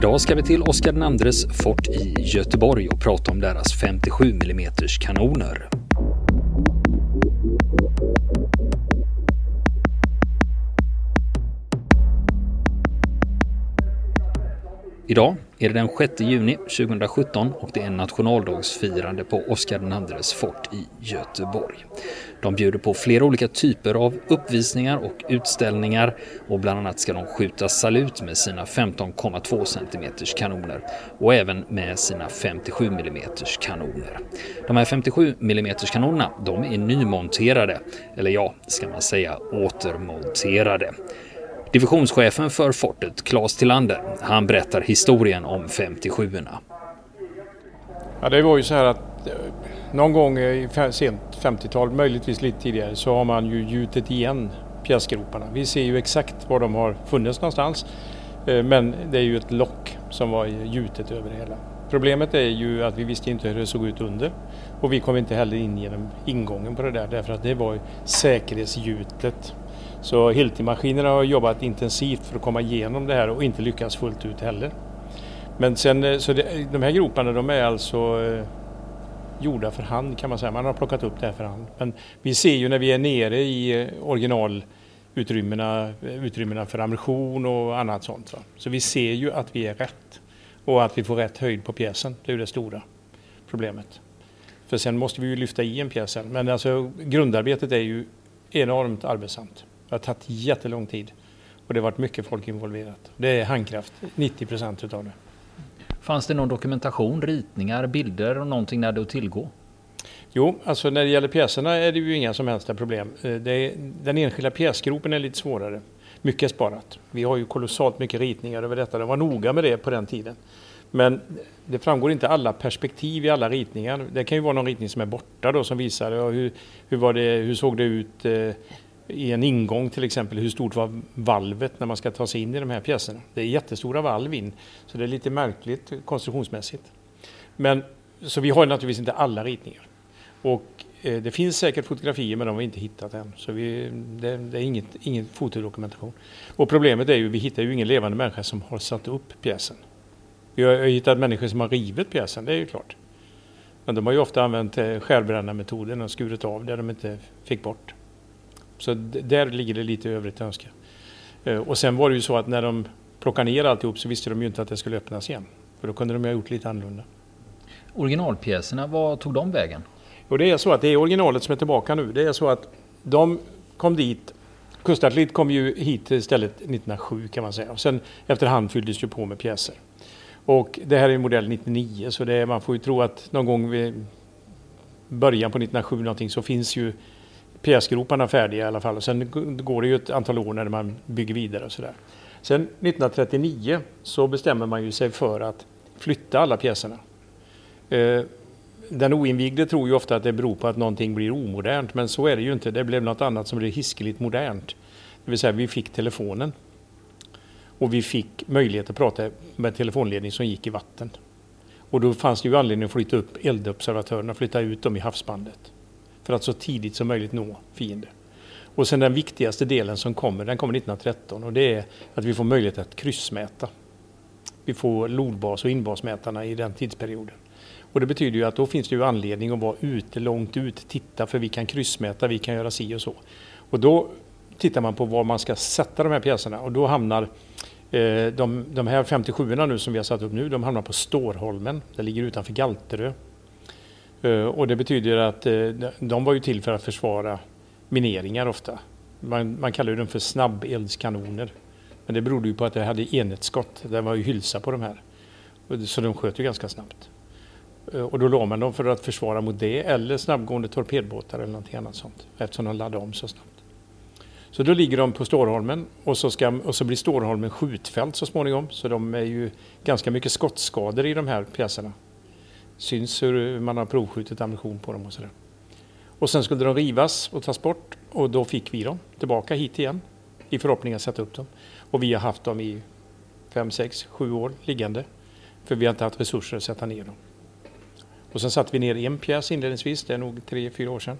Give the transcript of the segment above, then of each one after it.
Idag ska vi till Oscar IIs fort i Göteborg och prata om deras 57 mm kanoner. Idag är det den 6 juni 2017 och det är nationaldagsfirande på Oscar IIs fort i Göteborg. De bjuder på flera olika typer av uppvisningar och utställningar och bland annat ska de skjuta salut med sina 15,2 cm kanoner och även med sina 57 mm kanoner. De här 57 mm kanonerna de är nymonterade, eller ja, ska man säga återmonterade. Divisionschefen för fortet, Claes Tillander, han berättar historien om 57orna. Ja, det var ju så här att eh, någon gång i sent 50-tal, möjligtvis lite tidigare, så har man ju gjutit igen pjäsgroparna. Vi ser ju exakt var de har funnits någonstans. Eh, men det är ju ett lock som var gjutet över det hela. Problemet är ju att vi visste inte hur det såg ut under och vi kom inte heller in genom ingången på det där därför att det var säkerhetsgjutet så Hilti-maskinerna har jobbat intensivt för att komma igenom det här och inte lyckats fullt ut heller. Men sen, eh, så det, de här groparna de är alltså eh, gjorda för hand kan man säga. Man har plockat upp det här för hand. Men vi ser ju när vi är nere i eh, originalutrymmena eh, utrymmena för ammunition och annat sånt. Va? Så vi ser ju att vi är rätt och att vi får rätt höjd på pjäsen. Det är ju det stora problemet. För sen måste vi ju lyfta i en pjäs sen, Men alltså grundarbetet är ju enormt arbetsamt. Det har tagit jättelång tid och det har varit mycket folk involverat. Det är handkraft, 90 procent utav det. Fanns det någon dokumentation, ritningar, bilder och någonting när det att tillgå? Jo, alltså när det gäller pjäserna är det ju inga som helst problem. Eh, är, den enskilda pjäsgropen är lite svårare. Mycket är sparat. Vi har ju kolossalt mycket ritningar över detta. De var noga med det på den tiden. Men det framgår inte alla perspektiv i alla ritningar. Det kan ju vara någon ritning som är borta då som visar hur, hur, det, hur såg det ut eh, i en ingång till exempel, hur stort var valvet när man ska ta sig in i de här pjäserna? Det är jättestora valv in, så det är lite märkligt konstruktionsmässigt. Men, så vi har naturligtvis inte alla ritningar. Och eh, det finns säkert fotografier men de har vi inte hittat än. Så vi, det, det, är inget, ingen fotodokumentation. Och problemet är ju vi hittar ju ingen levande människa som har satt upp pjäsen. Vi har hittat människor som har rivit pjäsen, det är ju klart. Men de har ju ofta använt eh, skärbrännarmetoden och skurit av det de inte fick bort. Så där ligger det lite övrigt att önska. Eh, och sen var det ju så att när de plockade ner alltihop så visste de ju inte att det skulle öppnas igen. För då kunde de ha gjort lite annorlunda. Originalpjäserna, vad tog de vägen? Och det är så att det är originalet som är tillbaka nu. Det är så att de kom dit Kustartilleriet kom ju hit istället 1907 kan man säga. Och sen efterhand fylldes ju på med pjäser. Och det här är modell 99 så det man får ju tro att någon gång vid början på 1907 någonting så finns ju pjäsgroparna färdiga i alla fall. Och sen går det ju ett antal år när man bygger vidare och sådär. Sen 1939 så bestämmer man ju sig för att flytta alla pjäserna. Eh, den oinvigde tror ju ofta att det beror på att någonting blir omodernt, men så är det ju inte. Det blev något annat som blev hiskeligt modernt. Det vill säga, vi fick telefonen. Och vi fick möjlighet att prata med telefonledning som gick i vatten. Och då fanns det ju anledning att flytta upp eldobservatörerna, flytta ut dem i havsbandet för att så tidigt som möjligt nå fiender. Och sen den viktigaste delen som kommer, den kommer 1913 och det är att vi får möjlighet att kryssmäta. Vi får lodbas och inbasmätarna i den tidsperioden. Och det betyder ju att då finns det ju anledning att vara ute långt ut, titta för vi kan kryssmäta, vi kan göra si och så. Och då tittar man på var man ska sätta de här pjäserna och då hamnar eh, de, de här 57 nu som vi har satt upp nu, de hamnar på Stårholmen. Det ligger utanför Galterö. Eh, och det betyder att eh, de var ju till för att försvara mineringar ofta. Man, man kallar dem för snabbeldskanoner. Men det berodde ju på att det hade enhetsskott. Det var ju hylsa på de här. Så de sköt ju ganska snabbt. Eh, och då låg man dem för att försvara mot det eller snabbgående torpedbåtar eller någonting annat sånt. Eftersom de laddade om så snabbt. Så då ligger de på Stårholmen och så, ska, och så blir Stårholmen skjutfält så småningom. Så de är ju ganska mycket skottskador i de här pjäserna syns hur man har provskjutit ammunition på dem och sådär. Och sen skulle de rivas och tas bort och då fick vi dem tillbaka hit igen i förhoppning att sätta upp dem. Och vi har haft dem i fem, sex, sju år liggande för vi har inte haft resurser att sätta ner dem. Och sen satte vi ner en pjäs inledningsvis, det är nog tre, fyra år sedan.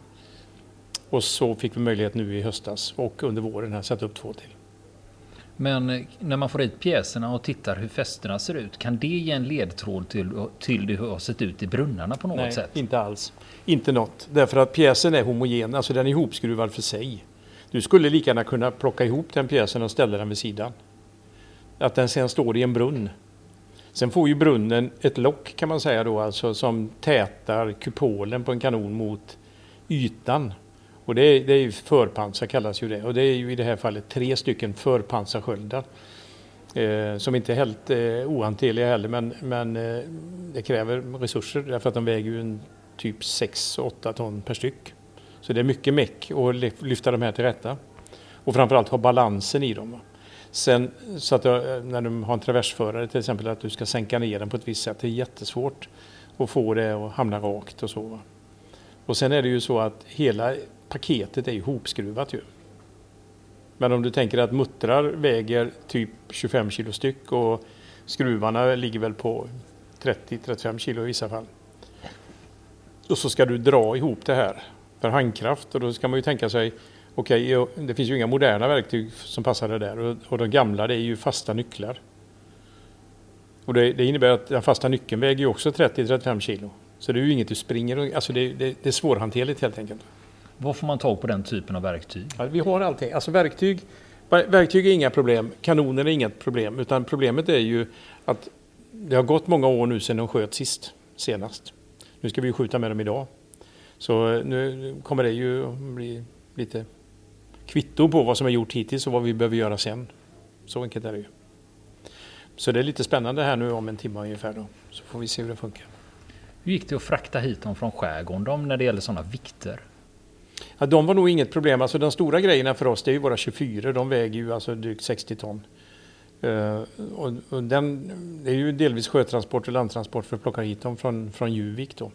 Och så fick vi möjlighet nu i höstas och under våren att sätta upp två till. Men när man får hit pjäserna och tittar hur fästena ser ut, kan det ge en ledtråd till, till hur det har sett ut i brunnarna på något Nej, sätt? inte alls. Inte något. Därför att pjäsen är homogen, alltså den är ihopskruvad för sig. Du skulle lika gärna kunna plocka ihop den pjäsen och ställa den vid sidan. Att den sen står i en brunn. Sen får ju brunnen ett lock kan man säga då, alltså som tätar kupolen på en kanon mot ytan. Och det är, det är ju förpansar kallas ju det. Och det är ju i det här fallet tre stycken förpansarsköldar. Eh, som inte är helt eh, ohanterliga heller men, men eh, det kräver resurser därför att de väger ju en typ 6-8 ton per styck. Så det är mycket meck att lyfta de här till rätta. Och framförallt ha balansen i dem. Sen så att eh, när de har en traversförare till exempel att du ska sänka ner den på ett visst sätt. Det är jättesvårt att få det att hamna rakt och så. Och sen är det ju så att hela paketet är ju ihopskruvat ju. Men om du tänker att muttrar väger typ 25 kilo styck och skruvarna ligger väl på 30-35 kilo i vissa fall. Och så ska du dra ihop det här för handkraft och då ska man ju tänka sig okej, okay, det finns ju inga moderna verktyg som passar det där och, och de gamla det är ju fasta nycklar. Och det, det innebär att den fasta nyckeln väger ju också 30-35 kilo. Så det är ju inget du springer alltså det, det, det är svårhanterligt helt enkelt. Var får man tag på den typen av verktyg? Ja, vi har allting. Alltså verktyg, verktyg är inga problem, kanoner är inget problem. Utan problemet är ju att det har gått många år nu sedan de sköt sist, senast. Nu ska vi skjuta med dem idag. Så nu kommer det ju bli lite kvitto på vad som är gjort hittills och vad vi behöver göra sen. Så enkelt är det ju. Så det är lite spännande här nu om en timme ungefär då. Så får vi se hur det funkar. Hur gick det att frakta hit dem från skärgården när det gäller sådana vikter? Ja, de var nog inget problem. Alltså de stora grejerna för oss det är ju våra 24. De väger ju alltså drygt 60 ton. Uh, och, och den, det är ju delvis sjötransport och landtransport för att plocka hit dem från, från Juvik då.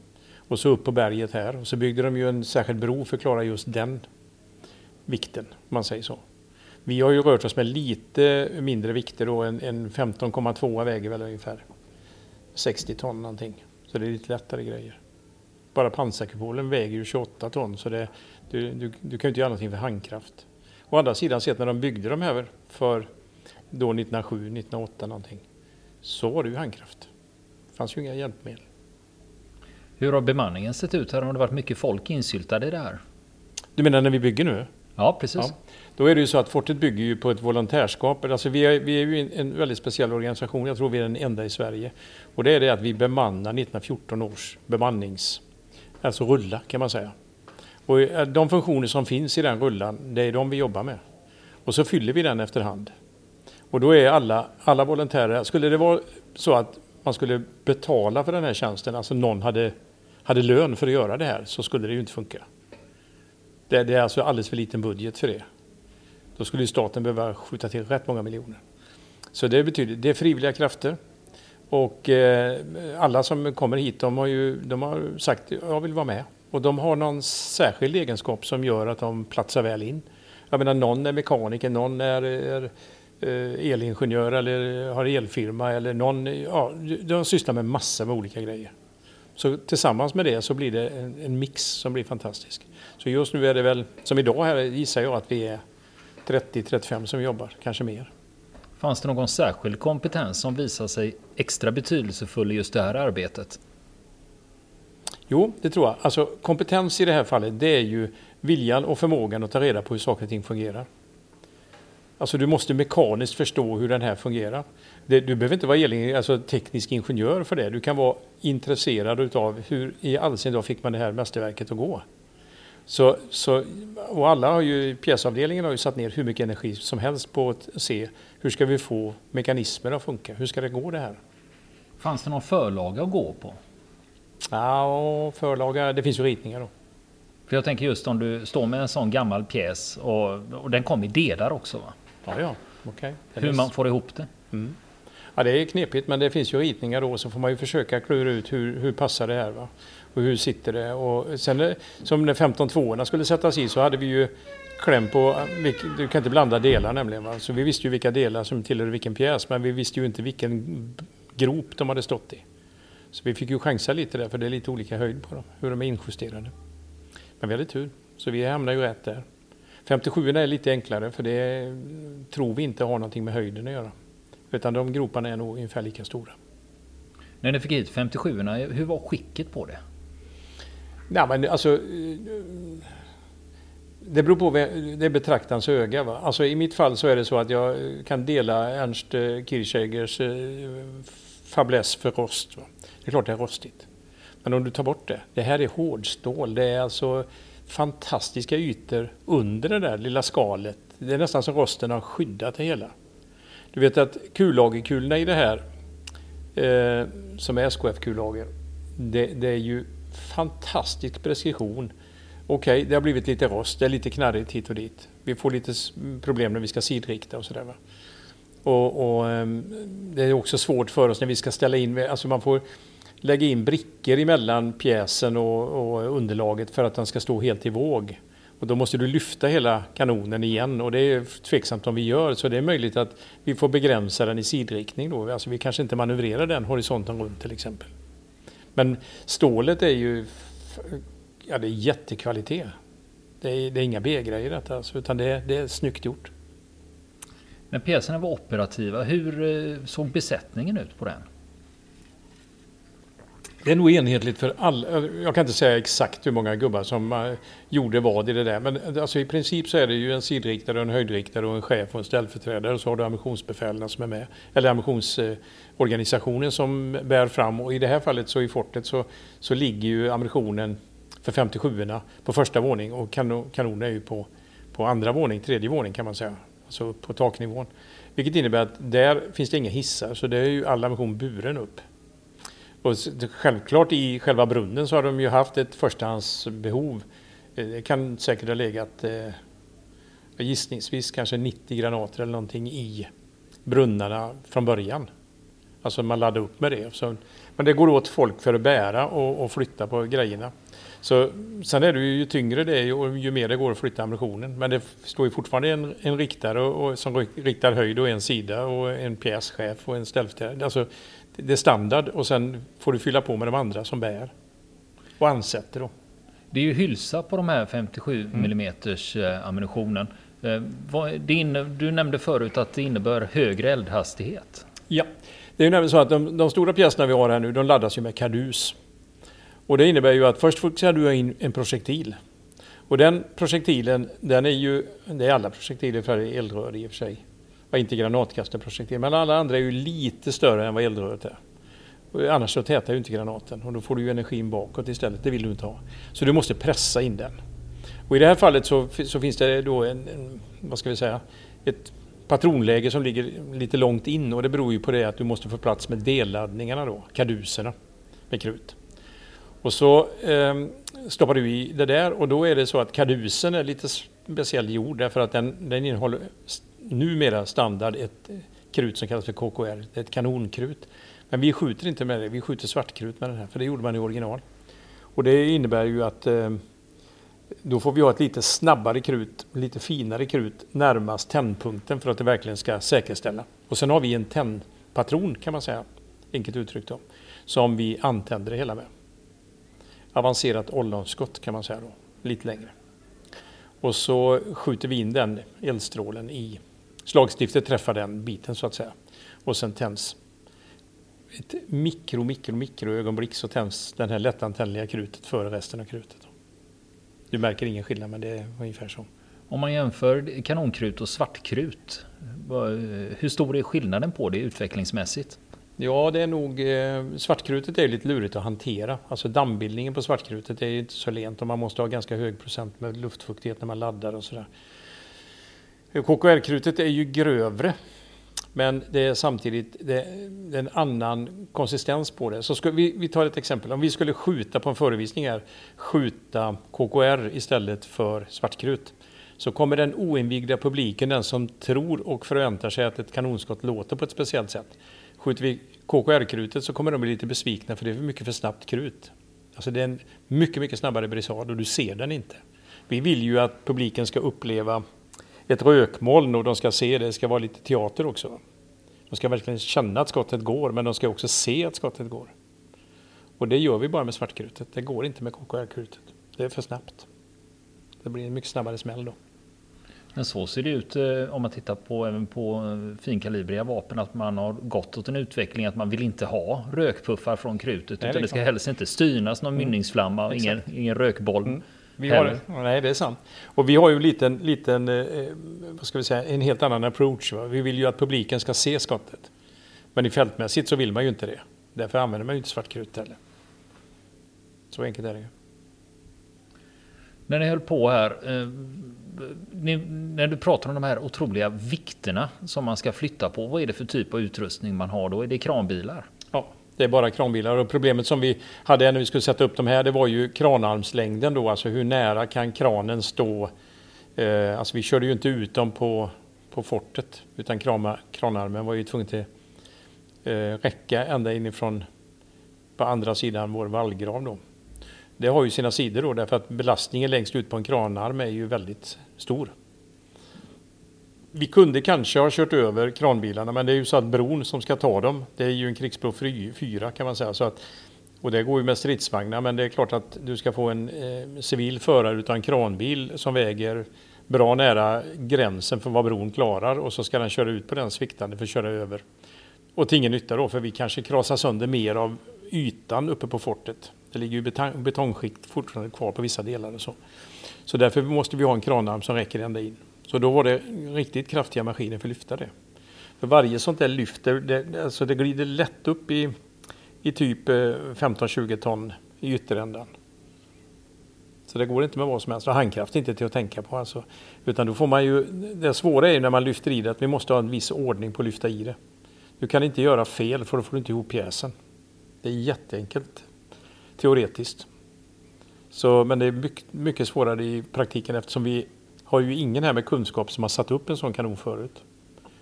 Och så upp på berget här. Och så byggde de ju en särskild bro för att klara just den vikten, om man säger så. Vi har ju rört oss med lite mindre vikter då. En, en 15,2 väger väl ungefär 60 ton någonting. Så det är lite lättare grejer. Bara pansarkupolen väger ju 28 ton så det, du, du, du kan ju inte göra någonting för handkraft. Å andra sidan sett när de byggde de här för då 1907, 1908 någonting så var det ju handkraft. Det fanns ju inga hjälpmedel. Hur har bemanningen sett ut? Har det varit mycket folk insyltade i det här? Du menar när vi bygger nu? Ja, precis. Ja. Då är det ju så att Fortet bygger ju på ett volontärskap. Alltså vi, är, vi är ju en väldigt speciell organisation. Jag tror vi är den enda i Sverige. Och det är det att vi bemannar 1914 års bemannings... Alltså rulla kan man säga. Och eh, de funktioner som finns i den rullan, det är de vi jobbar med. Och så fyller vi den efterhand. Och då är alla, alla volontärer, skulle det vara så att man skulle betala för den här tjänsten, alltså någon hade, hade lön för att göra det här, så skulle det ju inte funka. Det, det är alltså alldeles för liten budget för det. Då skulle staten behöva skjuta till rätt många miljoner. Så det betyder, det är frivilliga krafter. Och eh, alla som kommer hit, de har ju de har sagt jag vill vara med. Och de har någon särskild egenskap som gör att de platsar väl in. Jag menar någon är mekaniker, någon är, är eh, elingenjör eller har elfirma eller någon, ja, de sysslar med massor med olika grejer. Så tillsammans med det så blir det en, en, mix som blir fantastisk. Så just nu är det väl, som idag här gissar jag att vi är 30-35 som jobbar, kanske mer. Fanns det någon särskild kompetens som visar sig extra betydelsefull i just det här arbetet? Jo, det tror jag. Alltså kompetens i det här fallet, det är ju viljan och förmågan att ta reda på hur saker och ting fungerar. Alltså du måste mekaniskt förstå hur den här fungerar. Det, du behöver inte vara el, alltså teknisk ingenjör för det. Du kan vara intresserad av hur i all sin dag fick man det här mästerverket att gå. Så, så, och alla har ju, pjäsavdelningen har ju satt ner hur mycket energi som helst på att se hur ska vi få mekanismer att funka? Hur ska det gå det här? Fanns det någon förlaga att gå på? Ja, förlaga, det finns ju ritningar då. För jag tänker just om du står med en sån gammal pjäs och, och den kom i delar också va? Ja, ja. Okay. Hur man får ihop det? Mm. Ja, det är knepigt men det finns ju ritningar då så får man ju försöka klura ut hur, hur passar det här. Va? Och hur sitter det? Och sen eh, som när 15 tvåorna skulle sättas i så hade vi ju kläm på, eh, du kan inte blanda delar nämligen. Va? Så vi visste ju vilka delar som tillhörde vilken pjäs men vi visste ju inte vilken grop de hade stått i. Så vi fick ju chansa lite där för det är lite olika höjd på dem, hur de är injusterade. Men vi hade tur, så vi hamnade ju rätt där. 57 är lite enklare för det tror vi inte har någonting med höjden att göra. Utan de groparna är nog ungefär lika stora. När ni fick hit 57 hur var skicket på det? Nej, men alltså, eh, det beror på, det är betraktarens öga. Va? Alltså, I mitt fall så är det så att jag eh, kan dela Ernst eh, Kirchheigers fäbless för rost. Va? Det är klart det är rostigt. Men om du tar bort det, det här är hårdstål. Det är alltså fantastiska ytor under det där lilla skalet. Det är nästan som rosten har skyddat det hela. Du vet att kullagerkulorna i det här, eh, som är SKF-kullager, det, det, är ju fantastisk precision. Okej, okay, det har blivit lite rost, det är lite knarrigt hit och dit. Vi får lite problem när vi ska sidrikta och sådär. Och, och, ehm, det är också svårt för oss när vi ska ställa in, alltså man får lägga in brickor emellan pjäsen och, och underlaget för att den ska stå helt i våg. Och då måste du lyfta hela kanonen igen och det är tveksamt om vi gör så det är möjligt att vi får begränsa den i sidriktning då. Alltså vi kanske inte manövrerar den horisonten runt till exempel. Men stålet är ju ja, det är jättekvalitet. Det är, det är inga B-grejer detta alltså, utan det är, det är snyggt gjort. När pjäserna var operativa, hur eh, såg besättningen ut på den? Det är nog enhetligt för alla. Jag kan inte säga exakt hur många gubbar som eh, gjorde vad i det där. Men eh, alltså, i princip så är det ju en sidriktare, en höjdriktare och en chef och en ställföreträdare. Och så har du ammunitionsbefälen som är med. Eller ammunitionsorganisationen som bär fram. Och i det här fallet så i fortet så, så ligger ju ammunitionen för 57orna på första våning och kanon, är ju på, på andra våning, tredje våning kan man säga. Alltså på taknivån. Vilket innebär att där finns det inga hissar så det är ju all ammunition buren upp. Och självklart i själva brunnen så har de ju haft ett förstahandsbehov. Eh, det kan säkert ha legat eh, gissningsvis kanske 90 granater eller någonting i brunnarna från början. Alltså man laddar upp med det. Så, men det går åt folk för att bära och, och, flytta på grejerna. Så, sen är det ju, ju tyngre det är och ju mer det går att flytta ammunitionen. Men det står ju fortfarande en, en riktare och, och, som riktar höjd och en sida och en pjäschef och en ställföreträdare. Alltså, det är standard och sen får du fylla på med de andra som bär. Och ansätter då. Det är ju hylsa på de här 57 mm. mm ammunitionen. Eh, du nämnde förut att det innebär högre eldhastighet. Ja, det är ju nämligen så att de, de, stora pjäserna vi har här nu, de laddas ju med kardus. Och det innebär ju att först ska du in en projektil. Och den projektilen, den är ju, det är alla projektiler för eldrör i och för sig ja, inte granatkastarprojektil. Men alla andra är ju lite större än vad eldröret är. Annars så tätar ju inte granaten och då får du ju energin bakåt istället. Det vill du inte ha. Så du måste pressa in den. Och i det här fallet så, så finns det då en, en, vad ska vi säga, ett patronläge som ligger lite långt in och det beror ju på det att du måste få plats med delladdningarna då, karduserna med krut. Och så eh, stoppar du i det där och då är det så att kardusen är lite speciell gjord därför att den, den innehåller numera standard ett krut som kallas för KKR. Ett kanonkrut. Men vi skjuter inte med det, vi skjuter svartkrut med den här, för det gjorde man i original. Och det innebär ju att eh, då får vi ha ett lite snabbare krut, lite finare krut närmast tändpunkten för att det verkligen ska säkerställa. Och sen har vi en tändpatron kan man säga, enkelt uttryckt då, som vi antänder det hela med. Avancerat ollonskott kan man säga då, lite längre. Och så skjuter vi in den eldstrålen i slagstiftet träffar den biten så att säga. Och sen tänds ett mikro, mikro, mikro ögonblick så tänds den här lättantändliga krutet före resten av krutet. Du märker ingen skillnad men det är ungefär så. Om man jämför kanonkrut och svartkrut, hur stor är skillnaden på det utvecklingsmässigt? Ja, det är nog eh, svartkrutet är lite lurigt att hantera. Alltså dammbildningen på svartkrutet är inte så lent och man måste ha ganska hög procent med luftfuktighet när man laddar och sådär. KKR-krutet är ju grövre. Men det är samtidigt det är en annan konsistens på det. Så ska vi, vi tar ett exempel. Om vi skulle skjuta på en förevisning här, skjuta KKR istället för svartkrut. Så kommer den oinvigda publiken, den som tror och förväntar sig att ett kanonskott låter på ett speciellt sätt. Skjuter vi KKR-krutet så kommer de bli lite besvikna för det är mycket för snabbt krut. Alltså det är en mycket, mycket snabbare brisad och du ser den inte. Vi vill ju att publiken ska uppleva ett rökmoln och de ska se det. Det ska vara lite teater också. De ska verkligen känna att skottet går men de ska också se att skottet går. Och det gör vi bara med svartkrutet. Det går inte med KKR-krutet. Det är för snabbt. Det blir en mycket snabbare smäll då. Men så ser det ut eh, om man tittar på även på eh, finkalibriga vapen att man har gått åt en utveckling att man vill inte ha rökpuffar från krutet nej, utan det ska helst inte stynas någon mm. mynningsflamma och ingen, ingen rökboll. Mm. Vi har, nej, det är sant. Och vi har ju en liten, liten eh, vad ska vi säga, en helt annan approach. Va? Vi vill ju att publiken ska se skottet. Men i fältmässigt så vill man ju inte det. Därför använder man ju inte svartkrut heller. Så enkelt är det ju. När ni höll på här, eh, ni, när du pratar om de här otroliga vikterna som man ska flytta på, vad är det för typ av utrustning man har då? Är det kranbilar? Det är bara kranbilar och problemet som vi hade när vi skulle sätta upp de här, det var ju kranarmslängden då, alltså hur nära kan kranen stå? Eh, alltså vi körde ju inte ut dem på, på fortet, utan krama, kranarmen var ju tvungen till eh, räcka ända inifrån på andra sidan vår vallgrav då. Det har ju sina sidor då därför att belastningen längst ut på en kranarm är ju väldigt stor. Vi kunde kanske ha kört över kranbilarna men det är ju så att bron som ska ta dem, det är ju en krigsbro 4 kan man säga. Så att, och det går ju med stridsvagnar men det är klart att du ska få en eh, civil förare utan kranbil som väger bra nära gränsen för vad bron klarar och så ska den köra ut på den sviktande för att köra över. Och till ingen nytta då för vi kanske krasar sönder mer av ytan uppe på fortet. Det ligger ju betong, betongskikt fortfarande kvar på vissa delar och så. Så därför måste vi ha en kranarm som räcker ända in. Så då var det riktigt kraftiga maskiner för att lyfta det. För varje sånt där lyfter, det, alltså det glider lätt upp i, i typ eh, 15-20 ton i ytterändan. Så det går inte med vad som helst. Och handkraft är inte till att tänka på. Alltså. Utan då får man ju, det svåra är ju när man lyfter i det att vi måste ha en viss ordning på att lyfta i det. Du kan inte göra fel för då får du inte ihop pjäsen. Det är jätteenkelt teoretiskt. Så, men det är mycket, mycket svårare i praktiken eftersom vi har ju ingen här med kunskap som har satt upp en sån kanon förut.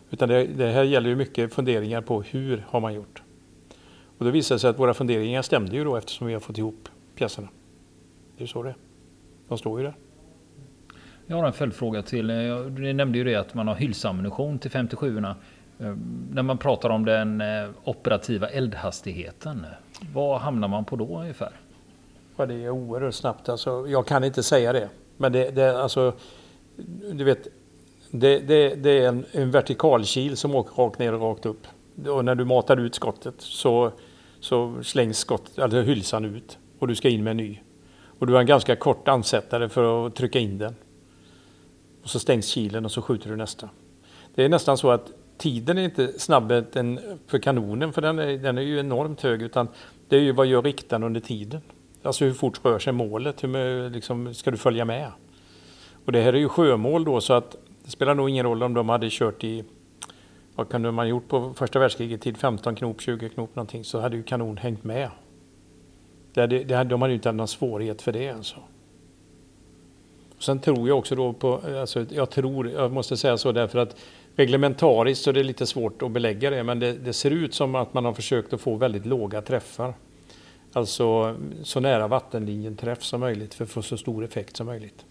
Utan det, det här gäller ju mycket funderingar på hur har man gjort. Och då visade det sig att våra funderingar stämde ju då eftersom vi har fått ihop pjäserna. Det är så det är. De står ju där. Jag har en följdfråga till. Ni nämnde ju det att man har hylsammunition till 57orna. Eh, när man pratar om den eh, operativa eldhastigheten, vad hamnar man på då ungefär? Ja, det är oerhört snabbt. Alltså, jag kan inte säga det. Men det, det alltså, du vet, det, det, det är en, en vertikalkil som åker rakt ner och rakt upp. Och när du matar ut skottet så, så slängs skott, alltså hylsan ut och du ska in med en ny. Och du har en ganska kort ansättare för att trycka in den. Och så stängs kilen och så skjuter du nästa. Det är nästan så att tiden är inte snabbare än för kanonen för den är, den är ju enormt hög utan det är ju vad gör riktaren under tiden. Alltså hur fort rör sig målet? Hur liksom, ska du följa med? Och det här är ju sjömål då så att det spelar nog ingen roll om de hade kört i vad kunde man gjort på första världskriget tid 15 knop, 20 knop någonting så hade ju kanon hängt med. Det hade, det hade, de hade ju inte haft någon svårighet för det alltså. Sen tror jag också då på, alltså jag tror, jag måste säga så därför att reglementariskt så är det lite svårt att belägga det men det, det ser ut som att man har försökt att få väldigt låga träffar. Alltså så nära vattenlinjen träff som möjligt för att få så stor effekt som möjligt.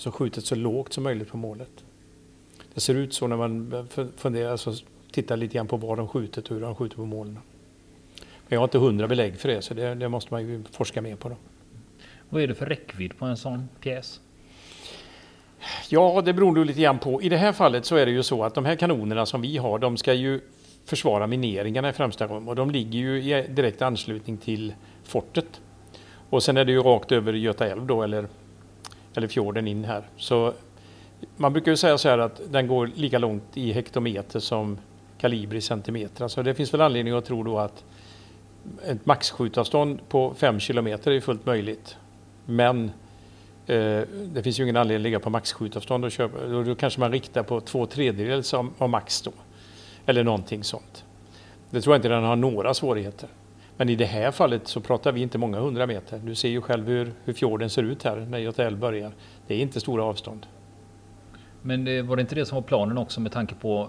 Så skjutit så lågt som möjligt på målet. Det ser ut så när man funderar, alltså tittar lite grann på var de skjutit och hur de skjuter på målen. Men jag har inte hundra belägg för det så det, det måste man ju forska mer på. Då. Vad är det för räckvidd på en sån pjäs? Ja, det beror lite grann på. I det här fallet så är det ju så att de här kanonerna som vi har, de ska ju försvara mineringarna i främsta rum och de ligger ju i direkt anslutning till fortet. Och sen är det ju rakt över Göta älv då eller, eller fjorden in här. Så man brukar ju säga så här att den går lika långt i hektometer som kaliber i centimeter. Så det finns väl anledning att tro då att ett maxskjutavstånd på 5 kilometer är fullt möjligt. Men Eh, det finns ju ingen anledning att ligga på maxskjutavstånd och köpa. Då, då kanske man riktar på två tredjedels av, av max då. Eller någonting sånt. Det tror jag inte den har några svårigheter. Men i det här fallet så pratar vi inte många hundra meter. Du ser ju själv hur, hur fjorden ser ut här när Göta älv börjar. Det är inte stora avstånd. Men det, var det inte det som var planen också med tanke på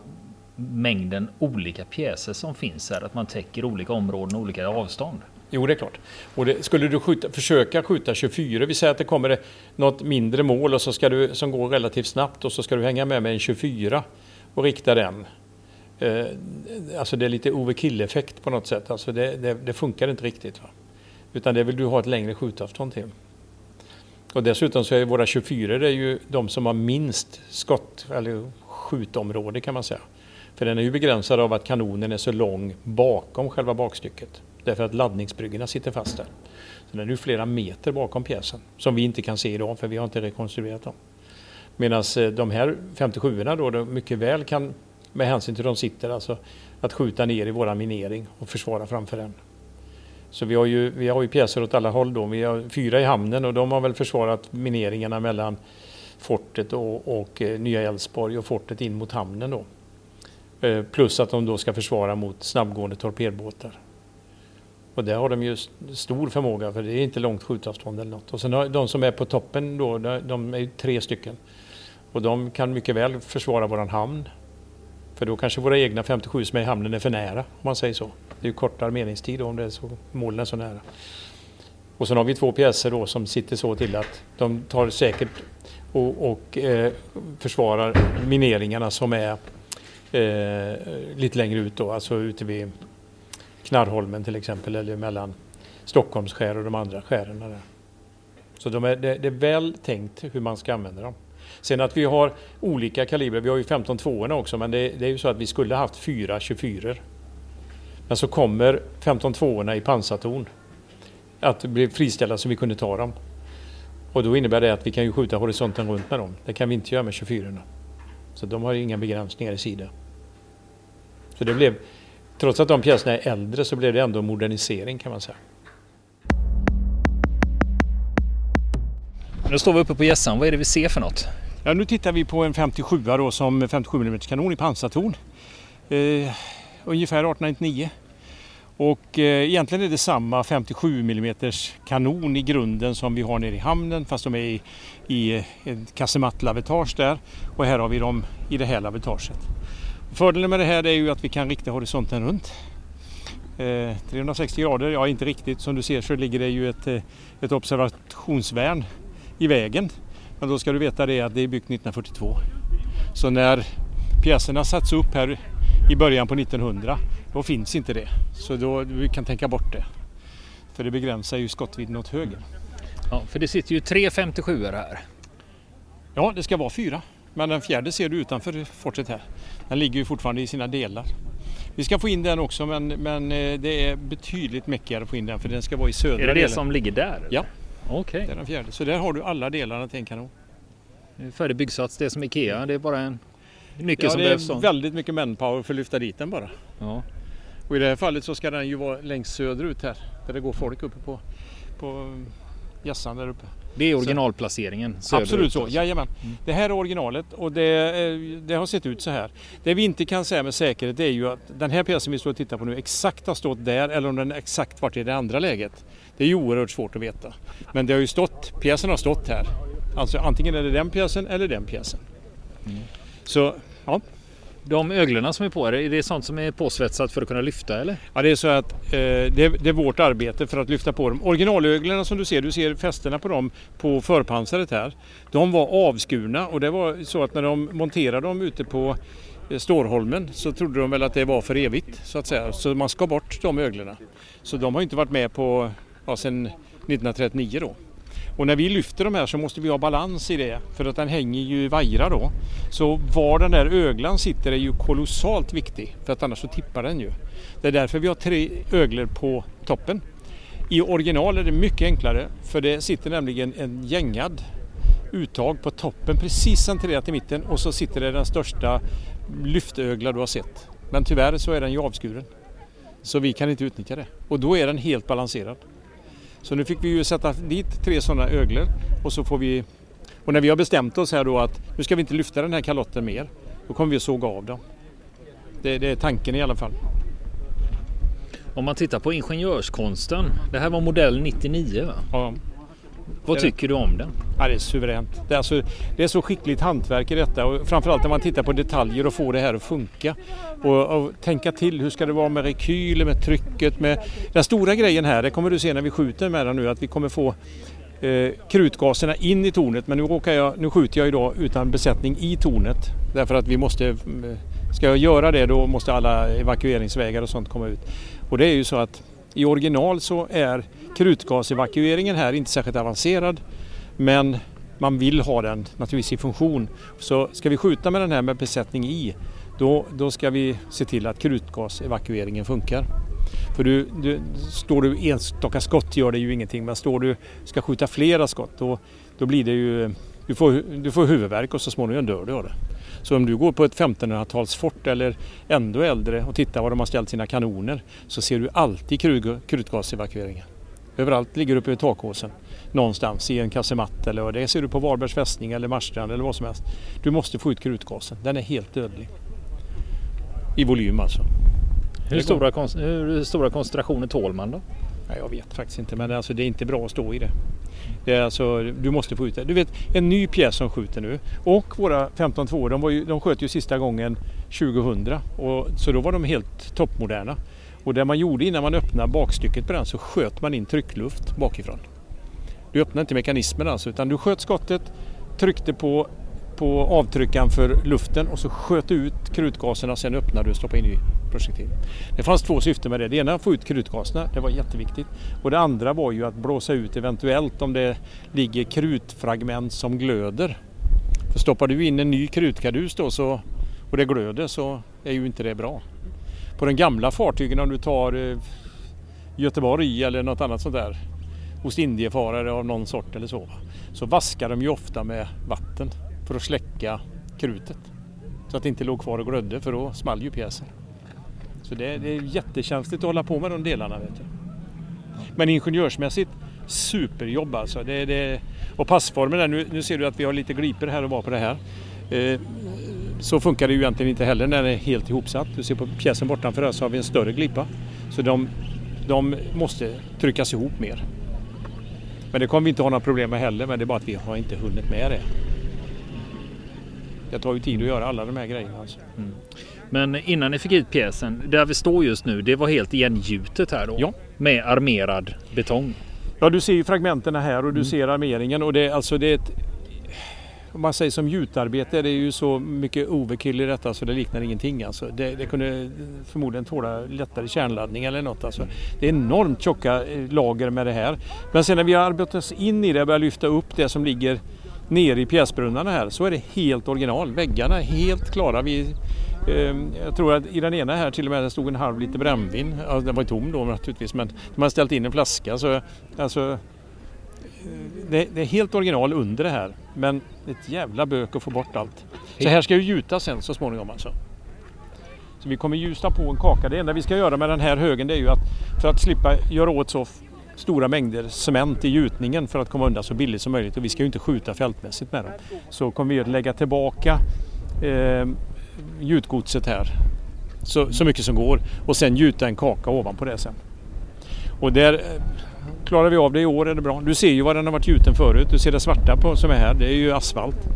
mängden olika pjäser som finns här? Att man täcker olika områden och olika avstånd? Jo, det är klart. Och det, skulle du skjuta, försöka skjuta 24, vi säger att det kommer något mindre mål och så ska du, som går relativt snabbt och så ska du hänga med med en 24 och rikta den. Eh, alltså det är lite Ove Kill-effekt på något sätt. Alltså det, det, det funkar inte riktigt. Va? Utan det vill du ha ett längre skjutavstånd till. Och dessutom så är våra 24 det är ju de som har minst skott eller skjutområde kan man säga. För den är ju begränsad av att kanonen är så lång bakom själva bakstycket. Därför att laddningsbryggorna sitter fast där. Så den är ju flera meter bakom pjäsen som vi inte kan se idag för vi har inte rekonstruerat dem. Medan eh, de här 57orna då mycket väl kan med hänsyn till hur de sitter alltså att skjuta ner i våran minering och försvara framför den. Så vi har ju, vi har ju pjäser åt alla håll då. Vi har fyra i hamnen och de har väl försvarat mineringarna mellan fortet och, och Nya Älvsborg och fortet in mot hamnen då. Eh, plus att de då ska försvara mot snabbgående torpedbåtar. Och där har de ju stor förmåga för det är inte långt skjutavstånd eller något. Och sen har de som är på toppen då, de är tre stycken. Och de kan mycket väl försvara våran hamn. För då kanske våra egna 57 som är i hamnen är för nära om man säger så. Det är ju kortare meningstid om det är så, målen är så nära. Och sen har vi två pjäser då som sitter så till att de tar säkert och, och eh, försvarar mineringarna som är eh, lite längre ut då, alltså ute vid Knarrholmen till exempel eller mellan Stockholms skär och de andra skären. Där. Så de är, det, det, är väl tänkt hur man ska använda dem. Sen att vi har olika kalibrer, vi har ju 15 tvåorna också men det, det, är ju så att vi skulle haft fyra 24 Men så kommer 15 tvåorna i pansartorn att bli friställda så vi kunde ta dem. Och då innebär det att vi kan ju skjuta horisonten runt med dem. Det kan vi inte göra med 24 Så de har inga begränsningar i sida. Så det blev, trots att de pjäserna är äldre så blev det ändå modernisering kan man säga. Nu står vi uppe på gässan. Vad är det vi ser för något? Ja, nu tittar vi på en 57 då som 57 mm kanon i pansartorn. Eh, ungefär 1899. Och eh, egentligen är det samma 57 mm kanon i grunden som vi har nere i hamnen fast de är i, i eh, ett kassemattlavetage där. Och här har vi dem i det här lavetaget. Fördelen med det här är ju att vi kan rikta horisonten runt. Eh, 360 grader, ja inte riktigt. Som du ser så ligger det ju ett, eh, ett observationsvärn i vägen. Men då ska du veta det att det är byggt 1942. Så när pjäserna satts upp här i början på 1900 då finns inte det. Så då vi kan tänka bort det. För det begränsar ju skottvidden åt höger. Ja, för det sitter ju tre 57 här. Ja, det ska vara fyra. Men den fjärde ser du utanför fortet här. Den ligger ju fortfarande i sina delar. Vi ska få in den också men, men eh, det är betydligt mäckigare att få in den för den ska vara i södra delen. Är det delen. det som ligger där? Ja. Okej. Det är den fjärde. Så där har du alla delarna till en kanon. Färdig byggsats, det är som IKEA. Det är bara en nyckel ja, som behövs. det är väldigt mycket manpower för att lyfta dit den bara. Ja. Och i det här fallet så ska den ju vara längst söderut här. Där det går folk uppe på, på gässan där uppe. Det är originalplaceringen? Absolut så, jajamän. Mm. Det här är originalet och det, det, har sett ut så här. Det vi inte kan säga med säkerhet är ju att den här pjäsen vi står och tittar på nu exakt har stått där eller om den exakt varit i det andra läget. Det är ju oerhört svårt att veta. Men det har ju stått, pjäsen har stått här. Alltså antingen är det den pjäsen eller den pjäsen. Mm. Så, ja. De öglorna som är på, är det sånt som är påsvetsat för att kunna lyfta eller? Ja det är så att eh, det, är, det, är vårt arbete för att lyfta på dem. Originalöglorna som du ser, du ser fästena på dem på förpansaret här. De var avskurna och det var så att när de monterade dem ute på eh, Stårholmen så trodde de väl att det var för evigt så att säga. Så man ska bort de öglorna. Så de har inte varit med på ja, sedan 1939 då. Och när vi lyfter de här så måste vi ha balans i det för att den hänger ju i vajrar då. Så var den där öglan sitter är ju kolossalt viktig för att annars så tippar den ju. Det är därför vi har tre öglor på toppen. I original är det mycket enklare för det sitter nämligen en gängad uttag på toppen precis centrerat i mitten och så sitter det den största lyftögla du har sett. Men tyvärr så är den ju avskuren. Så vi kan inte utnyttja det och då är den helt balanserad. Så nu fick vi ju sätta dit tre sådana öglor och så får vi och när vi har bestämt oss här då att nu ska vi inte lyfta den här kalotten mer. Då kommer vi att såga av dem. Det, det är tanken i alla fall. Om man tittar på ingenjörskonsten. Det här var modell 99 va? Ja. Vad tycker du om den? Ja, det är suveränt. Det är, alltså, det är så skickligt hantverk i detta och framförallt när man tittar på detaljer och får det här att funka. Och, och tänka till hur ska det vara med rekyl, med trycket, med den stora grejen här, det kommer du se när vi skjuter med den nu, att vi kommer få eh, krutgaserna in i tornet men nu, råkar jag, nu skjuter jag idag utan besättning i tornet därför att vi måste, eh, ska jag göra det då måste alla evakueringsvägar och sånt komma ut. Och det är ju så att i original så är krutgasevakueringen här inte särskilt avancerad Men man vill ha den naturligtvis i funktion. Så ska vi skjuta med den här med besättning i då, då ska vi se till att krutgasevakueringen funkar. För du, du, står du enstaka skott gör det ju ingenting men står du ska skjuta flera skott då, då blir det ju du får, du får huvudvärk och så småningom dör du av det. Så om du går på ett 1500-talsfort eller ändå äldre och tittar var de har ställt sina kanoner så ser du alltid krutgasevakueringen. Överallt ligger uppe i takåsen någonstans i en kasematt eller det ser du på Varbergs fästning eller Marstrand eller vad som helst. Du måste få ut krutgasen. Den är helt dödlig. I volym alltså. Hur stora, hur stora koncentrationer tål man då? Ja, jag vet faktiskt inte men alltså, det är inte bra att stå i det. det är alltså, du måste få ut det. Du vet en ny pjäs som skjuter nu och våra 15-2 de, de sköt ju sista gången 2000 och, så då var de helt toppmoderna. Och det man gjorde innan man öppnade bakstycket på den så sköt man in tryckluft bakifrån. Du öppnade inte mekanismen alltså utan du sköt skottet, tryckte på, på avtryckaren för luften och så sköt du ut krutgaserna sen öppnade du och stoppade in i projektil. Det fanns två syften med det. Det ena var att få ut krutgaserna, det var jätteviktigt. Och det andra var ju att blåsa ut eventuellt om det ligger krutfragment som glöder. För stoppar du in en ny krutkadus då så, och det glöder så är ju inte det bra. På de gamla fartygen om du tar eh, Göteborg eller något annat sånt där ostindiefarare av någon sort eller så. Så vaskar de ju ofta med vatten för att släcka krutet. Så att det inte låg kvar och glödde för då small ju pjäsen. Så det, det, är jättekänsligt att hålla på med de delarna. Vet du. Men ingenjörsmässigt superjobb alltså. Det, det, och passformen där, nu, nu ser du att vi har lite gliper här och var på det här. Eh, så funkar det ju egentligen inte heller när det är helt ihopsatt. Du ser på pjäsen bortanför här så har vi en större glipa. Så de, de måste tryckas ihop mer. Men det kommer vi inte ha några problem med heller, men det är bara att vi har inte hunnit med det. Det tar ju tid att göra alla de här grejerna. Alltså. Mm. Men innan ni fick ut pjäsen, där vi står just nu, det var helt igengjutet här då? Ja. Med armerad betong? Ja, du ser ju fragmenten här och du mm. ser armeringen och det, alltså det är ett om man säger som gjutarbete, det är ju så mycket overkill i detta så det liknar ingenting. Alltså. Det, det kunde förmodligen tåla lättare kärnladdning eller något. Alltså. Det är enormt tjocka eh, lager med det här. Men sen när vi har arbetat oss in i det och börjat lyfta upp det som ligger nere i pjäsbrunnarna här så är det helt original. Väggarna är helt klara. Vi, eh, jag tror att i den ena här till och med stod en halv liter brännvin. Alltså, den var tom då naturligtvis men de har ställt in en flaska. Så, alltså, det, det, är helt original under det här men ett jävla bök att få bort allt. Så här ska ju gjutas sen så småningom alltså. Så vi kommer ljusa på en kaka. Det enda vi ska göra med den här högen det är ju att för att slippa göra åt så stora mängder cement i gjutningen för att komma undan så billigt som möjligt och vi ska ju inte skjuta fältmässigt med dem. Så kommer vi att lägga tillbaka eh, gjutgodset här så, så mycket som går och sen gjuta en kaka ovanpå det sen. Och där eh, Klarar vi av det i år är det bra. Du ser ju vad den har varit gjuten förut. Du ser det svarta på, som är här, det är ju asfalt.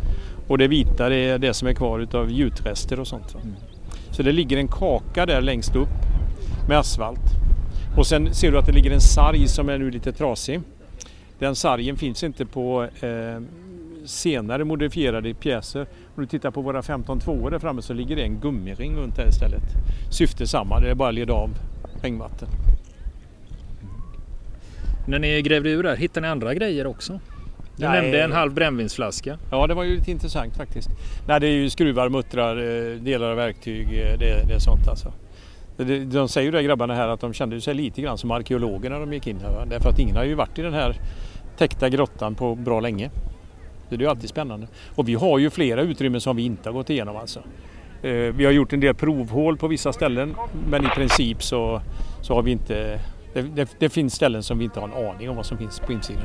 Och det vita det är det som är kvar utav gjutrester och sånt. Mm. Så det ligger en kaka där längst upp med asfalt. Och sen ser du att det ligger en sarg som är nu lite trasig. Den sargen finns inte på eh, senare modifierade pjäser. Om du tittar på våra 15-2 där framme så ligger det en gummiring runt där istället. Syftet samma, det är bara att leda av regnvatten. När ni grävde ur där, hittade ni andra grejer också? Du Nej. nämnde en halv brännvinsflaska. Ja, det var ju lite intressant faktiskt. Nej, det är ju skruvar, muttrar, eh, delar av verktyg, eh, det, det är sånt alltså. De säger ju det grabbarna här att de kände sig lite grann som arkeologer när de gick in här. Därför att ingen har ju varit i den här täckta grottan på bra länge. Det är ju alltid spännande. Och vi har ju flera utrymmen som vi inte har gått igenom alltså. Eh, vi har gjort en del provhål på vissa ställen men i princip så, så har vi inte det, det, det, finns ställen som vi inte har en aning om vad som finns på insidan.